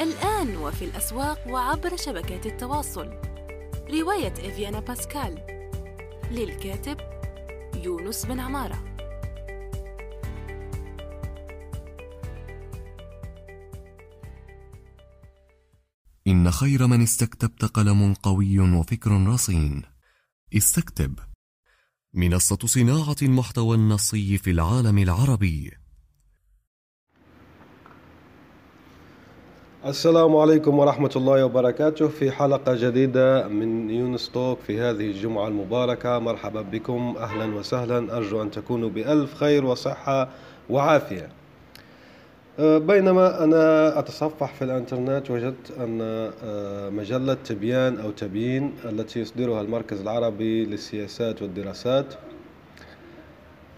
الآن وفي الأسواق وعبر شبكات التواصل. رواية إفيانا باسكال. للكاتب يونس بن عمارة. إن خير من استكتبت قلم قوي وفكر رصين. استكتب. منصة صناعة المحتوى النصي في العالم العربي. السلام عليكم ورحمة الله وبركاته في حلقة جديدة من يونس توك في هذه الجمعة المباركة. مرحبا بكم أهلا وسهلا. أرجو أن تكونوا بألف خير وصحة وعافية. أه، بينما أنا أتصفح في الإنترنت وجدت أن أه، مجلة تبيان أو تبيين التي يصدرها المركز العربي للسياسات والدراسات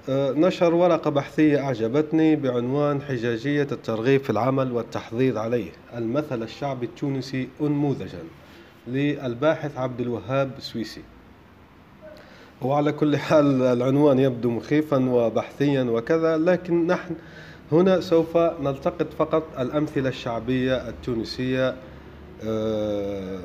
نشر ورقة بحثية أعجبتني بعنوان حجاجية الترغيب في العمل والتحضيض عليه المثل الشعبي التونسي أنموذجا للباحث عبد الوهاب السويسي وعلى كل حال العنوان يبدو مخيفا وبحثيا وكذا لكن نحن هنا سوف نلتقط فقط الأمثلة الشعبية التونسية آه،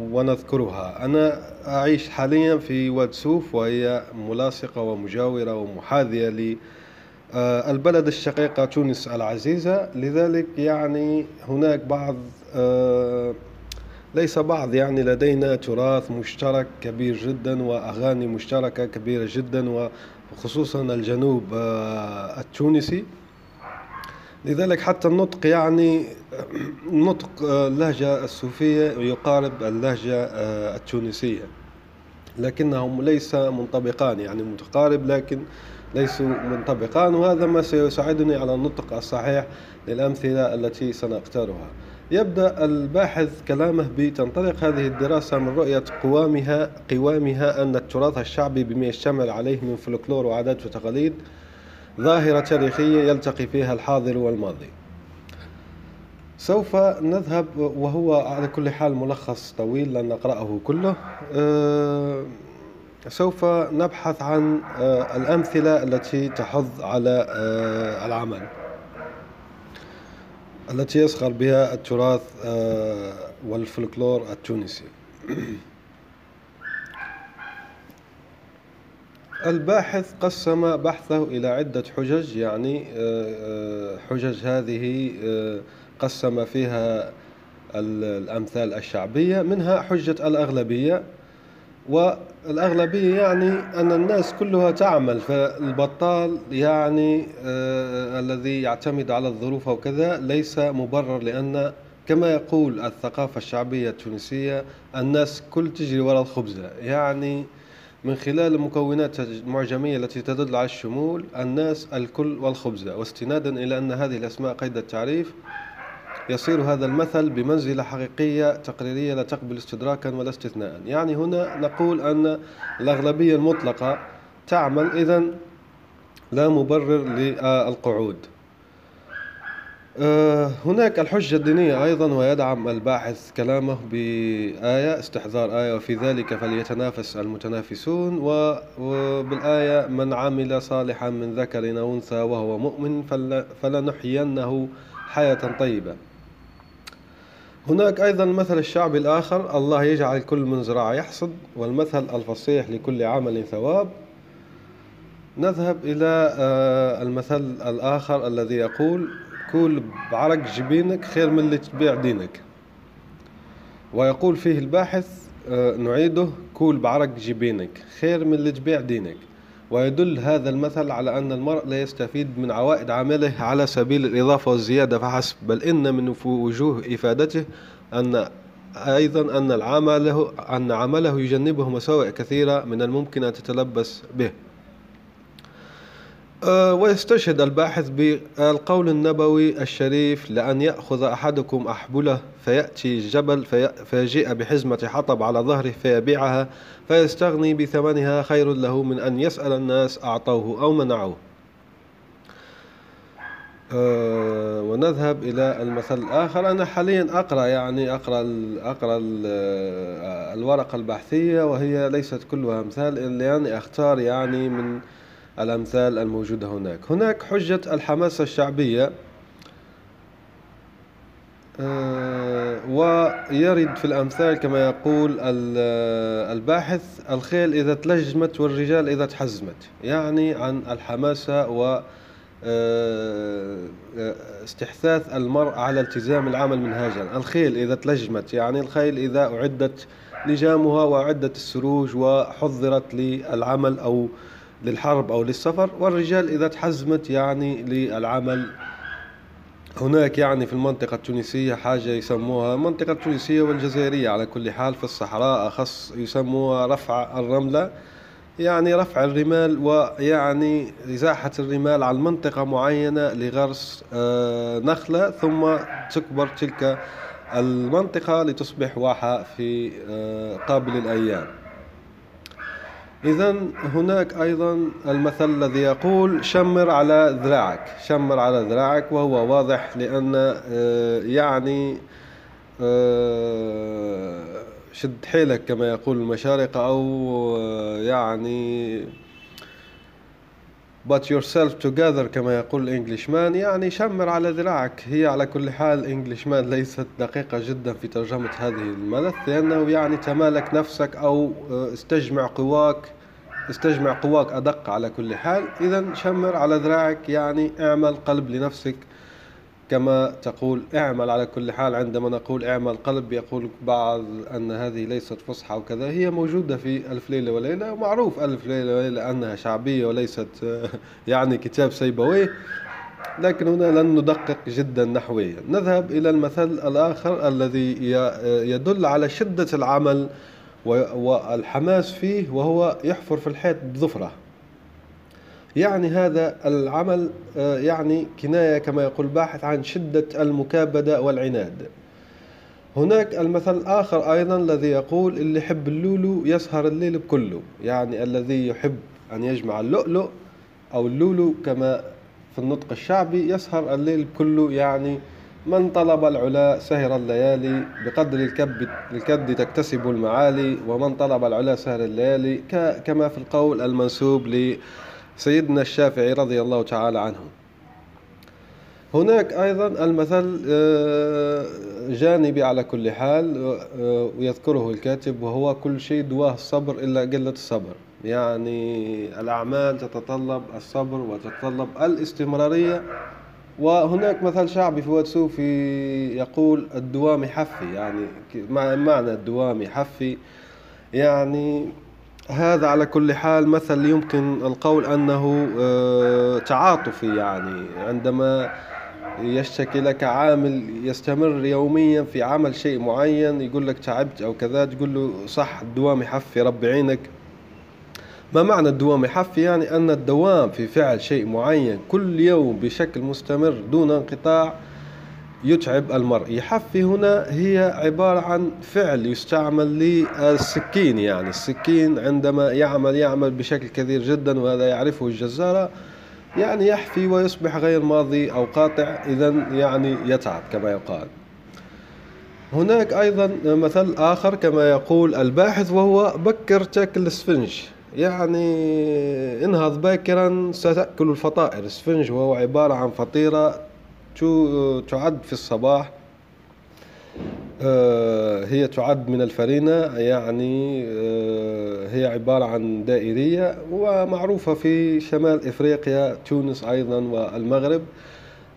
ونذكرها. أنا أعيش حاليا في واد سوف وهي ملاصقة ومجاورة ومحاذية للبلد الشقيقة تونس العزيزة. لذلك يعني هناك بعض آه، ليس بعض يعني لدينا تراث مشترك كبير جدا وأغاني مشتركة كبيرة جدا وخصوصا الجنوب آه، التونسي. لذلك حتى النطق يعني نطق اللهجة السوفية يقارب اللهجة آه، التونسية. لكنهم ليس منطبقان يعني متقارب لكن ليسوا منطبقان وهذا ما سيساعدني على النطق الصحيح للأمثلة التي سنختارها. يبدأ الباحث كلامه بتنطلق هذه الدراسة من رؤية قوامها قوامها أن التراث الشعبي بما يشتمل عليه من فلكلور وعادات وتقاليد ظاهرة تاريخية يلتقي فيها الحاضر والماضي. سوف نذهب وهو على كل حال ملخص طويل لن نقرأه كله. أه سوف نبحث عن أه الأمثلة التي تحض على أه العمل التي يصغر بها التراث والفلكلور التونسي. الباحث قسم بحثه إلى عدة حجج يعني آه، آه، حجج هذه آه، قسم فيها الأمثال الشعبية منها حجة الأغلبية. والأغلبية يعني أن الناس كلها تعمل فالبطال يعني الذي يعتمد على الظروف وكذا ليس مبرر لأن كما يقول الثقافة الشعبية التونسية الناس كل تجري وراء الخبزة. يعني من خلال المكونات المعجمية التي تدل على الشمول الناس الكل والخبزة. واستنادا إلى أن هذه الأسماء قيد التعريف يصير هذا المثل بمنزلة حقيقية تقريرية لا تقبل استدراكا ولا استثناء يعني هنا نقول أن الأغلبية المطلقة تعمل إذا لا مبرر للقعود. هناك الحجة الدينية أيضا ويدعم الباحث كلامه بآية استحضار آية وفي ذلك فليتنافس المتنافسون وبالآية من عمل صالحا من ذكر أو أنثى وهو مؤمن فلنحيينه حياة طيبة. هناك أيضا المثل الشعبي الآخر الله يجعل كل من زراعة يحصد والمثل الفصيح لكل عمل ثواب. نذهب إلى آه، المثل الآخر الذي يقول كول بعرق جبينك خير من اللي تبيع دينك. ويقول فيه الباحث آه، نعيده كول بعرق جبينك خير من اللي تبيع دينك. ويدل هذا المثل على أن المرء لا يستفيد من عوائد عمله على سبيل الإضافة والزيادة فحسب بل إن من وجوه إفادته أن أيضا أن العمل أن عمله يجنبه مساوئ كثيرة من الممكن أن تتلبس به. ويستشهد الباحث بالقول النبوي الشريف لأن يأخذ أحدكم أحبله فيأتي الجبل في فيجيء بحزمة حطب على ظهره فيبيعها فيستغني بثمنها خير له من أن يسأل الناس أعطوه أو منعوه. أه ونذهب إلى المثل الآخر. أنا حاليا أقرأ يعني أقرأ ال أقرأ ال آه، الورقة البحثية وهي ليست كلها أمثال لأني أختار يعني من الأمثال الموجودة هناك. هناك حجة الحماسة الشعبية آه، ويرد في الأمثال كما يقول الباحث الخيل إذا تلجمت والرجال إذا تحزمت يعني عن الحماسة و آه، استحثاث المرء على التزام العمل منهاجا. الخيل إذا تلجمت يعني الخيل إذا أعدت لجامها وأعدت السروج وحضرت للعمل أو للحرب أو للسفر والرجال إذا تحزمت يعني للعمل. هناك يعني في المنطقة التونسية حاجة يسموها المنطقة التونسية والجزائرية على كل حال في الصحراء أخص يسموها رفع الرملة يعني رفع الرمال ويعني إزاحة الرمال عن منطقة معينة لغرس آه، نخلة ثم تكبر تلك المنطقة لتصبح واحة في آه، قابل الأيام. إذا هناك أيضا المثل الذي يقول شمر على ذراعك شمر على ذراعك وهو واضح لأن آه، يعني آه، شد حيلك كما يقول المشارقة أو آه، يعني but yourself together كما يقول الانجليش مان يعني شمر على ذراعك. هي على كل حال انجليش مان ليست دقيقة جدا في ترجمة هذه الملث لأنه يعني تمالك نفسك أو آه، استجمع قواك استجمع قواك أدق على كل حال. إذا شمر على ذراعك يعني اعمل قلب لنفسك. كما تقول اعمل على كل حال عندما نقول اعمل قلب يقول بعض أن هذه ليست فصحى وكذا هي موجودة في ألف ليلة وليلة ومعروف ألف ليلة وليلة أنها شعبية وليست يعني كتاب سيبويه لكن هنا لن ندقق جدا نحويا. نذهب إلى المثل الآخر الذي يدل على شدة العمل والحماس فيه وهو يحفر في الحيط بظفرة. يعني هذا العمل آه، يعني كناية كما يقول الباحث عن شدة المكابدة والعناد. هناك المثل الآخر أيضا الذي يقول اللي يحب اللولو يسهر الليل بكله يعني الذي يحب أن يجمع اللؤلؤ أو اللولو كما في النطق الشعبي يسهر الليل بكله يعني من طلب العلا سهر الليالي بقدر الكبد, الكبد تكتسب المعالي ومن طلب العلا سهر الليالي كما في القول المنسوب ل سيدنا الشافعي رضي الله تعالى عنه. هناك أيضا المثل آه، جانبي على كل حال آه، ويذكره الكاتب وهو كل شيء دواه الصبر إلا قلة الصبر. يعني الأعمال تتطلب الصبر وتتطلب الاستمرارية. وهناك مثل شعبي في واتسوفي يقول الدوام يحفي يعني معنى الدوام يحفي يعني هذا على كل حال مثل يمكن القول أنه آه، تعاطفي يعني. عندما يشتكي لك عامل يستمر يوميا في عمل شيء معين يقول لك تعبت أو كذا تقول له صح الدوام يحفي ربي عينك. ما معنى الدوام يحفي؟ يعني أن الدوام في فعل شيء معين كل يوم بشكل مستمر دون انقطاع يتعب المرء. يحفي هنا هي عبارة عن فعل يستعمل للسكين يعني السكين عندما يعمل يعمل بشكل كثير جدا وهذا يعرفه الجزارة يعني يحفي ويصبح غير ماضي أو قاطع إذا يعني يتعب كما يقال. هناك أيضا مثل آخر كما يقول الباحث وهو بكر تاكل السفنج يعني انهض باكرا ستأكل الفطائر. السفنج وهو عبارة عن فطيرة تعد في الصباح؟ آه، هي تعد من الفرينة يعني آه، هي عبارة عن دائرية ومعروفة في شمال إفريقيا تونس أيضا والمغرب.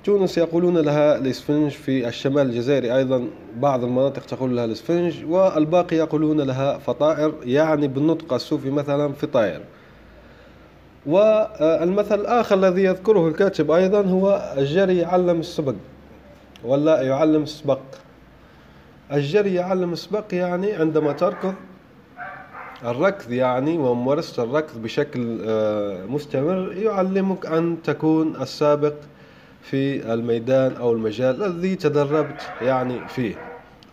تونس يقولون لها الإسفنج في الشمال الجزائري أيضا بعض المناطق تقول لها الإسفنج والباقي يقولون لها فطائر يعني بالنطق الصوفي مثلا فطائر. والمثل الآخر الذي يذكره الكاتب أيضا هو الجري يعلم السبق ولا يعلم السبق الجري يعلم السبق يعني عندما تركض الركض يعني وممارسة الركض بشكل آه، مستمر يعلمك أن تكون السابق في الميدان أو المجال الذي تدربت يعني فيه.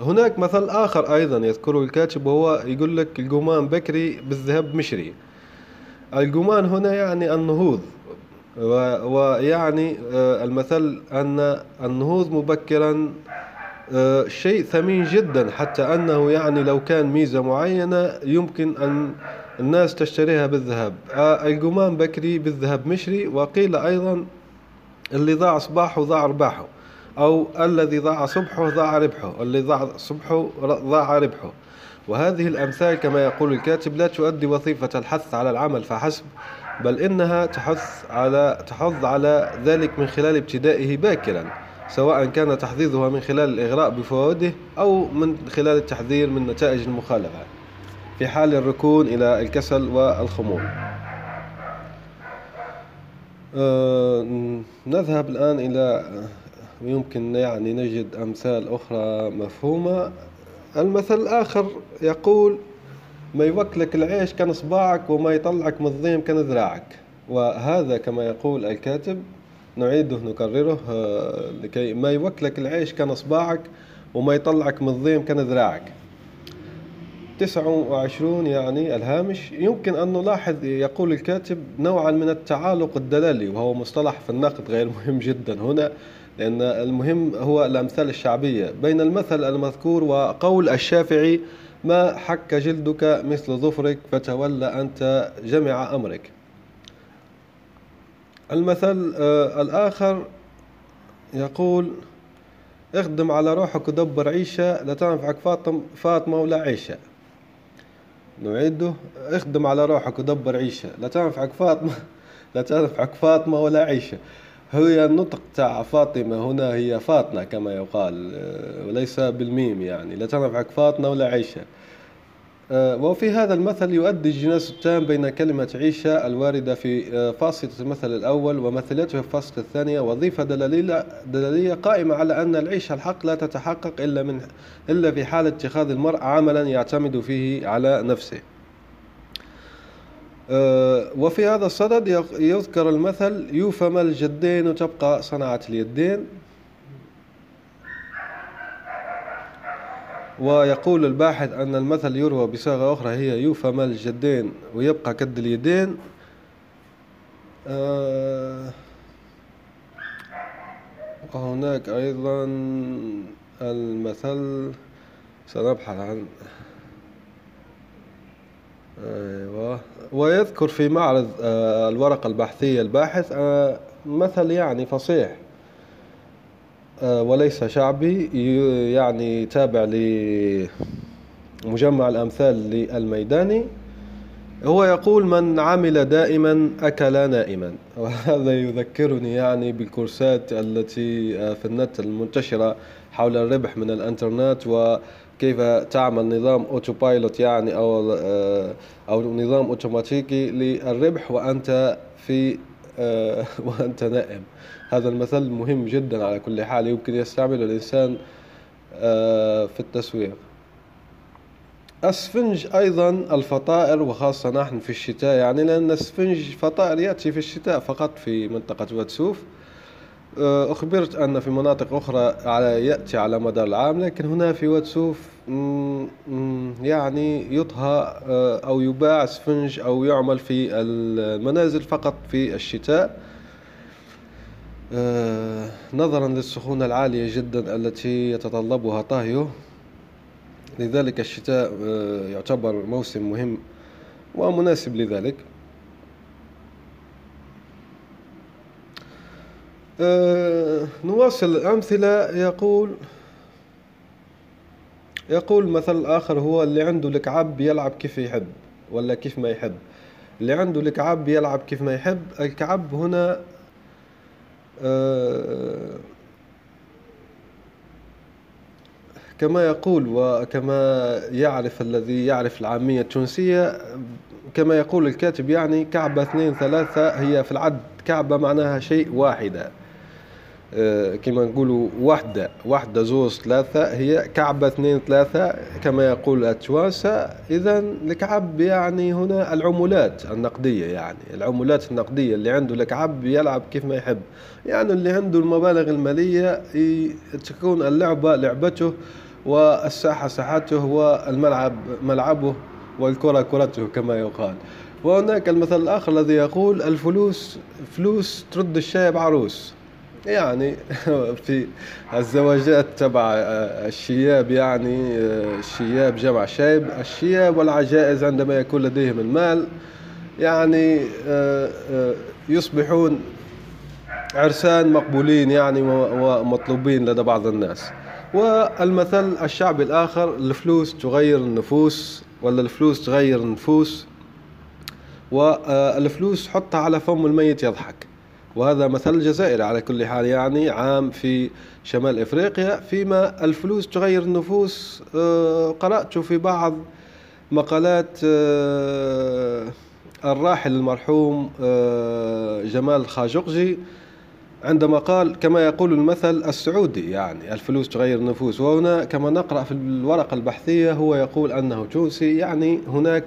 هناك مثل آخر أيضا يذكره الكاتب وهو يقول لك القمان بكري بالذهب مشري. الجمان هنا يعني النهوض ويعني آه، المثل أن النهوض مبكرا آه، شيء ثمين جدا حتى أنه يعني لو كان ميزة معينة يمكن أن الناس تشتريها بالذهب. آه، الجمان بكري بالذهب مشري وقيل أيضا اللي ضاع صباحه ضاع رباحه أو الذي ضاع صبحه ضاع ربحه الذي ضاع صبحه ضاع ربحه. وهذه الأمثال كما يقول الكاتب لا تؤدي وظيفة الحث على العمل فحسب بل إنها تحث على تحض على ذلك من خلال ابتدائه باكرا سواء كان تحضيضها من خلال الإغراء بفوائده أو من خلال التحذير من نتائج المخالفة. في حال الركون إلى الكسل والخمول. أه نذهب الآن إلى يمكن يعني نجد أمثال أخرى مفهومة. المثل الآخر يقول ما يوكلك العيش كان صباعك وما يطلعك من الضيم كان ذراعك وهذا كما يقول الكاتب نعيده نكرره آه، لكي ما يوكلك العيش كان صباعك وما يطلعك من الضيم كان ذراعك تسعة وعشرون يعني الهامش. يمكن أن نلاحظ يقول الكاتب نوعا من التعالق الدلالي وهو مصطلح في النقد غير مهم جدا هنا. لأن المهم هو الأمثال الشعبية. بين المثل المذكور وقول الشافعي ما حك جلدك مثل ظفرك فتولى أنت جمع أمرك. المثل آه الآخر يقول اخدم على روحك ودبر عيشة لا تنفعك فاطم فاطمة ولا عيشة. نعيده اخدم على روحك ودبر عيشة لا تنفعك فاطمة لا تنفعك فاطمة ولا عيشة. هي النطق تاع فاطمة هنا هي فاطمة كما يقال آه، وليس بالميم يعني لا تنفعك فاطمة ولا عيشة. آه، وفي هذا المثل يؤدي الجناس التام بين كلمة عيشة الواردة في آه، فاصلة المثل الأول ومثلته في الفاصلة الثانية وظيفة دلالية, دلالية قائمة على أن العيشة الحق لا تتحقق إلا, من إلا في حال اتخاذ المرء عملا يعتمد فيه على نفسه. وفي هذا الصدد يذكر المثل يوفم الجدين وتبقى صنعة اليدين ويقول الباحث أن المثل يروى بصيغة أخرى هي يوفم الجدين ويبقى كد اليدين آه، وهناك أيضا المثل سنبحث عن أيوة. ويذكر في معرض آه، الورقة البحثية الباحث آه، مثل يعني فصيح. آه، وليس شعبي يعني تابع لمجمع الأمثال للميداني. هو يقول من عمل دائما أكل نائما. وهذا يذكرني يعني بالكورسات التي في النت المنتشرة حول الربح من الإنترنت و كيف تعمل نظام auto pilot يعني أو آه، أو نظام أوتوماتيكي للربح وأنت في آه، وأنت نائم. هذا المثل مهم جدا على كل حال يمكن يستعمله الإنسان آه، في التسويق. السفنج أيضا الفطائر وخاصة نحن في الشتاء يعني لأن السفنج فطائر يأتي في الشتاء فقط في منطقة واد سوف. آه، أخبرت أن في مناطق أخرى على يأتي على مدار العام لكن هنا في واد سوف يعني يطهى آه، أو يباع سفنج أو يعمل في المنازل فقط في الشتاء. آه، نظرا للسخونة العالية جدا التي يتطلبها طهيه لذلك الشتاء يعتبر موسم مهم ومناسب لذلك. آه، نواصل الأمثلة يقول يقول مثل آخر هو اللي عنده الكعب يلعب كيف يحب ولا كيف ما يحب. اللي عنده الكعب يلعب كيف ما يحب. الكعب هنا آه، كما يقول وكما يعرف الذي يعرف العامية التونسية كما يقول الكاتب يعني كعبة اثنين ثلاثة هي في العد. كعبة معناها شيء واحدة. كما نقولوا وحدة وحدة زوز ثلاثة هي كعبة اثنين ثلاثة كما يقول التوانسة. إذا الكعب يعني هنا العمولات النقدية يعني العمولات النقدية اللي عنده الكعب يلعب كيف ما يحب. يعني اللي عنده المبالغ المالية تكون اللعبة لعبته والساحة ساحته والملعب ملعبه والكرة كرته كما يقال. وهناك المثل الآخر الذي يقول الفلوس فلوس ترد الشايب عروس. يعني في الزواجات تبع الشياب يعني الشياب جمع شايب الشياب والعجائز عندما يكون لديهم المال يعني يصبحون عرسان مقبولين يعني ومطلوبين لدى بعض الناس. والمثل الشعبي الآخر الفلوس تغير النفوس ولا الفلوس تغير النفوس؟ والفلوس حطها على فم الميت يضحك. وهذا مثل جزائري على كل حال يعني عام في شمال إفريقيا فيما الفلوس تغير النفوس. آه، قرأت في بعض مقالات آه، الراحل المرحوم آه، جمال خاشقجي عندما قال كما يقول المثل السعودي يعني الفلوس تغير النفوس. وهنا كما نقرأ في الورقة البحثية هو يقول أنه تونسي يعني هناك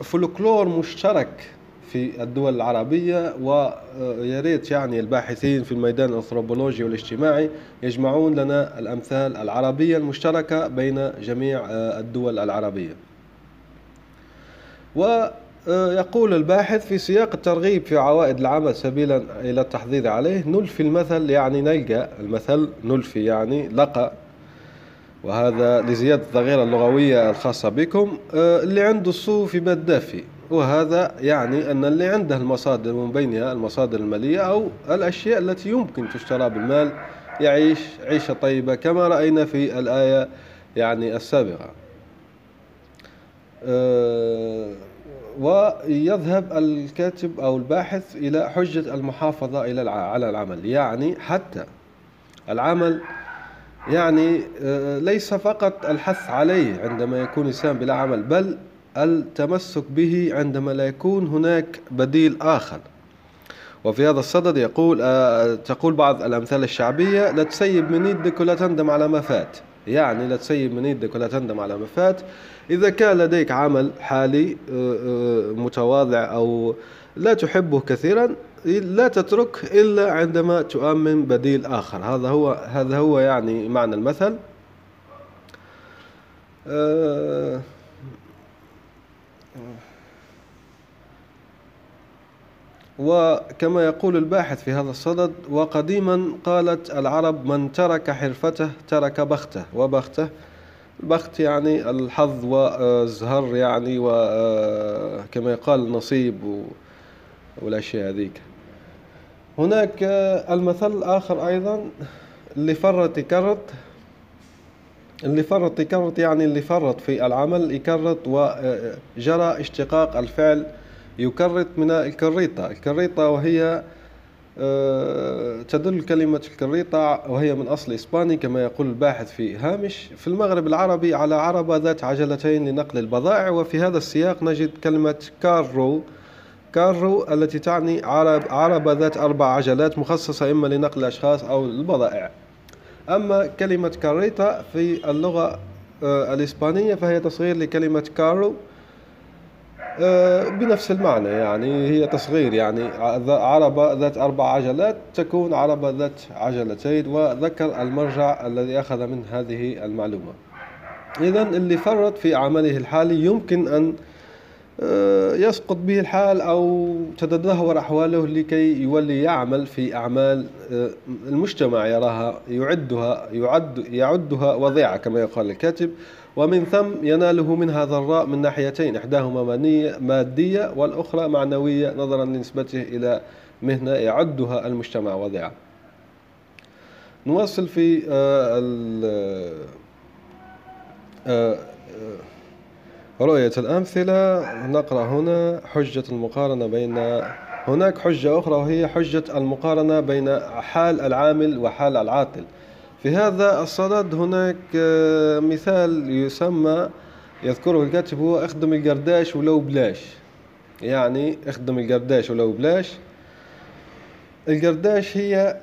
فولكلور مشترك في الدول العربية ويا ريت يعني الباحثين في الميدان الأنثروبولوجي والاجتماعي يجمعون لنا الأمثال العربية المشتركة بين جميع الدول العربية. ويقول الباحث في سياق الترغيب في عوائد العمل سبيلا إلى التحضير عليه نلفي المثل يعني نلقى المثل نلفي يعني لقى. وهذا لزيادة الظاهرة اللغوية الخاصة بكم اللي عنده الصوف يبقى دافي وهذا يعني أن اللي عنده المصادر من بينها المصادر المالية أو الأشياء التي يمكن تشترى بالمال يعيش عيشة طيبة كما رأينا في الآية يعني السابقة. أه ويذهب الكاتب أو الباحث إلى حجة المحافظة إلى على العمل. يعني حتى العمل يعني أه ليس فقط الحث عليه عندما يكون الإنسان بلا عمل بل التمسك به عندما لا يكون هناك بديل آخر. وفي هذا الصدد يقول آه تقول بعض الأمثال الشعبية لا تسيب من يدك ولا تندم على ما فات. يعني لا تسيب من يدك ولا تندم على ما فات. إذا كان لديك عمل حالي آه آه متواضع أو لا تحبه كثيرا لا تترك إلا عندما تؤمن بديل آخر. هذا هو هذا هو يعني معنى المثل. وكما يقول الباحث في هذا الصدد وقديما قالت العرب من ترك حرفته ترك بخته وبخته البخت يعني الحظ والزهر يعني وكما يقال النصيب والأشياء هذيك. هناك المثل الآخر أيضا اللي فرط يكرط اللي فرط يكرط يعني اللي فرط في العمل يكرط وجرى اشتقاق الفعل يكرط من الكريطة. الكريطة وهي آه، تدل كلمة الكريطة وهي من أصل إسباني كما يقول الباحث في هامش. في المغرب العربي على عربة ذات عجلتين لنقل البضائع وفي هذا السياق نجد كلمة carro. carro التي تعني عرب عربة ذات أربع عجلات مخصصة إما لنقل الأشخاص أو البضائع. أما كلمة carreta في اللغة آه، الإسبانية فهي تصغير لكلمة carro. بنفس المعنى يعني هي تصغير يعني عربة ذات أربع عجلات تكون عربة ذات عجلتين وذكر المرجع الذي أخذ من هذه المعلومة. إذا اللي فرط في عمله الحالي يمكن أن آه، يسقط به الحال أو تتدهور أحواله لكي يولي يعمل في أعمال آه، المجتمع يراها يعدها يعد يعدها وضيعة كما يقال الكاتب ومن ثم يناله منها ضراء من ناحيتين إحداهما مادية والأخرى معنوية نظرا لنسبته إلى مهنة يعدها المجتمع وضيعة نواصل في آه، رؤية الأمثلة نقرأ هنا حجة المقارنة بين هناك حجة أخرى وهي حجة المقارنة بين حال العامل وحال العاطل. في هذا الصدد هناك آه، مثال يسمى يذكره الكاتب هو أخدم القرداش ولو بلاش. يعني أخدم القرداش ولو بلاش. القرداش هي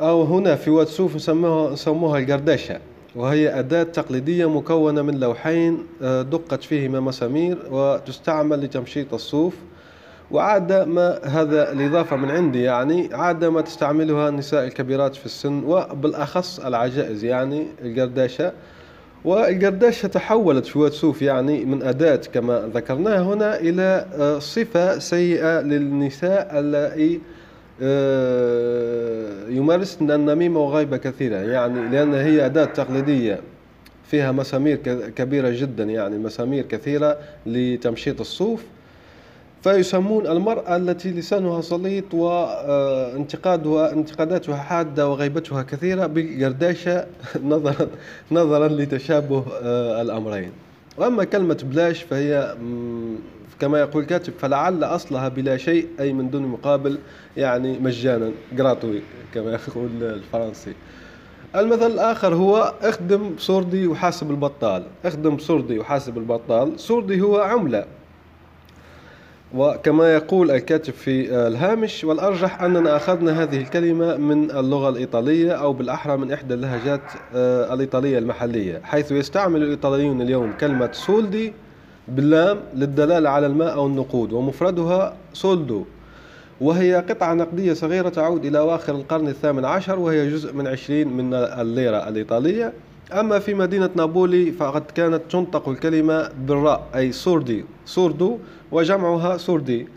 أو هنا في واتسوف نسموها القرداشة. وهي أداة تقليدية مكونة من لوحين آه، دقت فيهما مسامير وتستعمل لتمشيط الصوف. وعادة ما هذا الإضافة من عندي يعني عادة ما تستعملها النساء الكبيرات في السن وبالأخص العجائز يعني القرداشة. والقرداشة تحولت في واتسوف يعني من أداة كما ذكرناها هنا إلى آه، صفة سيئة للنساء اللائي آه، يمارسن النميمة وغيبة كثيرة. يعني لأن هي أداة تقليدية فيها مسامير كبيرة جدا يعني مسامير كثيرة لتمشيط الصوف. فيسمون المرأة التي لسانها سليط وانتقادها انتقاداتها حادة وغيبتها كثيرة بالقرداشة نظرا نظرا لتشابه آه، الأمرين. وأما كلمة بلاش فهي كما يقول الكاتب فلعل أصلها بلا شيء أي من دون مقابل يعني مجانا gratuit كما يقول الفرنسي. المثل الآخر هو اخدم سوردي وحاسب البطال. اخدم سوردي وحاسب البطال. سوردي هو عملة. وكما يقول الكاتب في الهامش والأرجح أننا أخذنا هذه الكلمة من اللغة الإيطالية أو بالأحرى من إحدى اللهجات آه، الإيطالية المحلية حيث يستعمل الإيطاليون اليوم كلمة soldi باللام للدلالة على المال أو النقود ومفردها soldo وهي قطعة نقدية صغيرة تعود إلى أواخر القرن الثامن عشر وهي جزء من عشرين من الليرة الإيطالية. أما في مدينة نابولي فقد كانت تنطق الكلمة بالراء أي sordi sordo وجمعها sordi.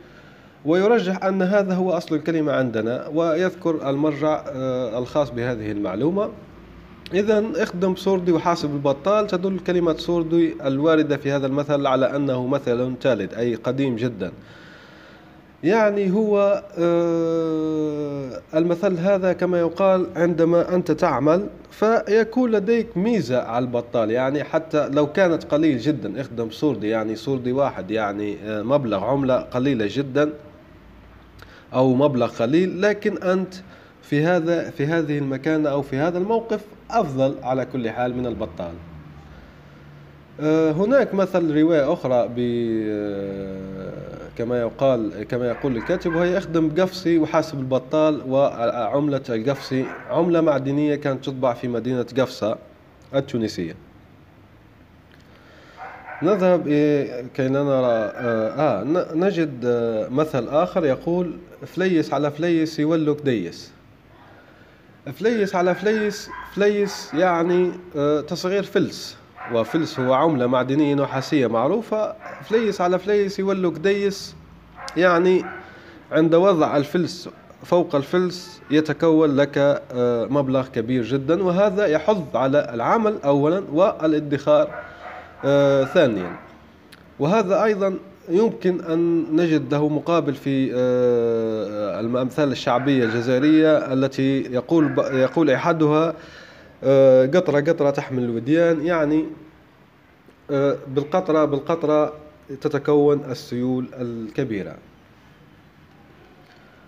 ويرجح أن هذا هو أصل الكلمة عندنا ويذكر المرجع آه، الخاص بهذه المعلومة. إذا اخدم سوردي وحاسب البطال. تدل كلمة سوردي الواردة في هذا المثل على أنه مثل تالد أي قديم جدا. يعني هو آه، المثل هذا كما يقال عندما أنت تعمل فيكون لديك ميزة على البطال. يعني حتى لو كانت قليل جدا اخدم سوردي. يعني سوردي واحد يعني آه، مبلغ عملة قليلة جدا أو مبلغ قليل لكن أنت في هذا في هذه المكانة أو في هذا الموقف أفضل على كل حال من البطال. آه، هناك مثل رواية أخرى ب كما يقال كما يقول الكاتب وهي اخدم قفصي وحاسب البطال وعملة القفصي. عملة معدنية كانت تطبع في مدينة قفصة التونسية. نذهب كي نرى آه, آه نجد آه، مثل آخر يقول فليس على فليس يولك ديس. فليس على فليس فليس يعني آه تصغير فلس. وفلس هو عملة معدنية نحاسية معروفة. فليس على فليس يولك ديس يعني عند وضع الفلس فوق الفلس يتكون لك آه، مبلغ كبير جدا. وهذا يحض على العمل أولا والادخار آه، ثانيا. وهذا أيضا يمكن أن نجد له مقابل في آه، الأمثال الشعبية الجزائرية التي يقول يقول أحدها قطرة قطرة تحمل الوديان يعني بالقطرة بالقطرة تتكون السيول الكبيرة.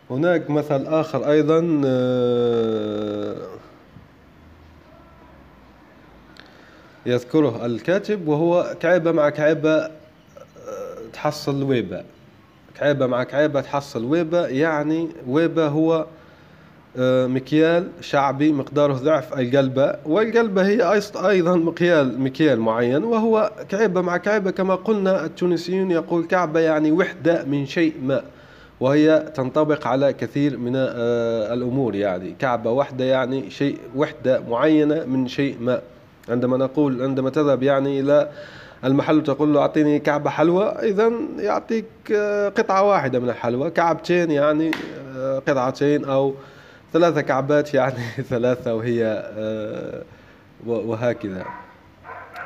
هناك مثل آخر أيضا آه، يذكره الكاتب وهو كعبة مع كعبة آه، تحصل ويبة كعبة مع كعبة تحصل ويبة يعني ويبة هو آه، مكيال شعبي مقداره ضعف القلبة. والقلبة هي أيضا مكيال مكيال معين وهو كعبة مع كعبة كما قلنا التونسيون يقول كعبة يعني وحدة من شيء ما وهي تنطبق على كثير من آه، الأمور يعني. كعبة واحدة يعني شيء وحدة معينة من شيء ما. عندما نقول عندما تذهب يعني إلى المحل تقول له أعطيني كعبة حلوى إذا يعطيك آه، قطعة واحدة من الحلوى كعبتين يعني قطعتين أو ثلاثة كعبات يعني ثلاثة وهي آه، وهكذا.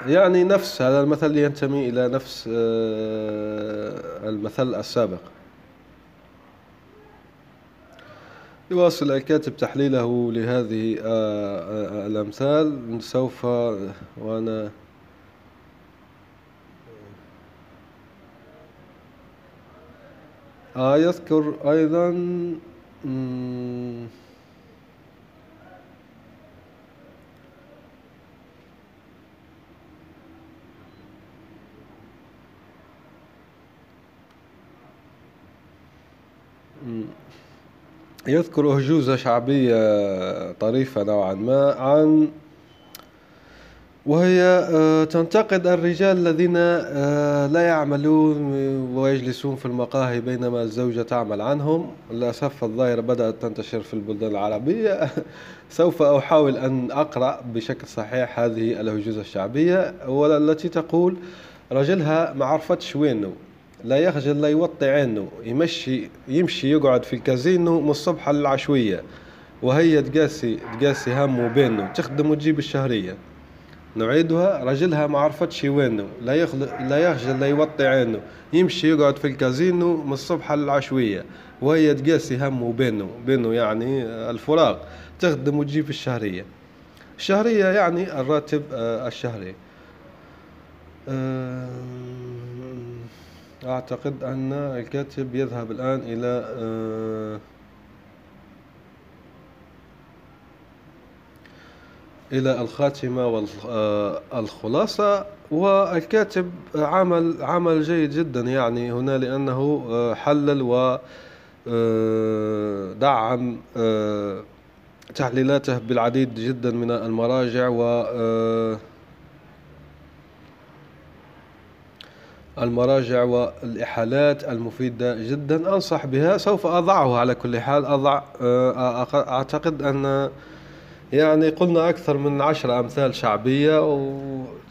يعني نفس هذا المثل ينتمي إلى نفس آه، المثل السابق. يواصل الكاتب تحليله لهذه آه، الأمثال. سوف وأنا آه يذكر أيضا يذكر أهجوزة شعبية طريفة نوعا ما عن وهي آه، تنتقد الرجال الذين آه، لا يعملون ويجلسون في المقاهي بينما الزوجة تعمل عنهم. للأسف الظاهرة بدأت تنتشر في البلدان العربية. سوف أحاول أن أقرأ بشكل صحيح هذه الهجوزة الشعبية. والتي تقول رجلها ما عرفتش وينه لا يخجل لا يوطي عينه يمشي يمشي يقعد في الكازينو من الصبح للعشوية. وهي تقاسي تقاسي همه بينه تخدم وتجيب الشهرية. نعيدها رجلها ما عرفتش وينه لا يخل... لا يخجل لا يوطي عينه يمشي يقعد في الكازينو من الصبح للعشوية وهي تقاسي همه بينه بينه يعني الفراغ تخدم وتجيب الشهرية. الشهرية يعني الراتب آه، الشهري. آه، أعتقد أن الكاتب يذهب الآن إلى إلى الخاتمة والخلاصة والكاتب عمل عمل جيد جدا يعني هنا لأنه حلل ودعم تحليلاته بالعديد جدا من المراجع و المراجع والإحالات المفيدة جدا. أنصح بها سوف أضعه على كل حال. أضع أعتقد أن يعني قلنا أكثر من عشر أمثال شعبية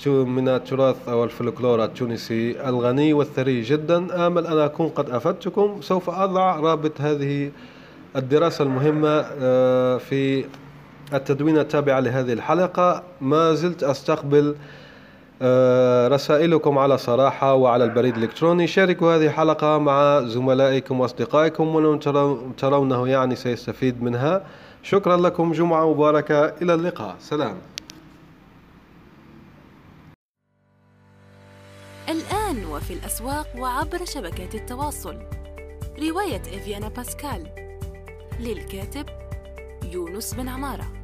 من التراث أو الفلكلور التونسي الغني والثري جدا. آمل أن أكون قد أفدتكم سوف أضع رابط هذه الدراسة المهمة آه، في التدوين التابع لهذه الحلقة. ما زلت أستقبل آه، رسائلكم على صراحة وعلى البريد الإلكتروني. شاركوا هذه الحلقة مع زملائكم وأصدقائكم ومن ترونه يعني سيستفيد منها. شكرا لكم جمعة مباركة. إلى اللقاء. سلام. الآن وفي الأسواق وعبر شبكات التواصل. رواية إفيانا باسكال. للكاتب يونس بن عمارة.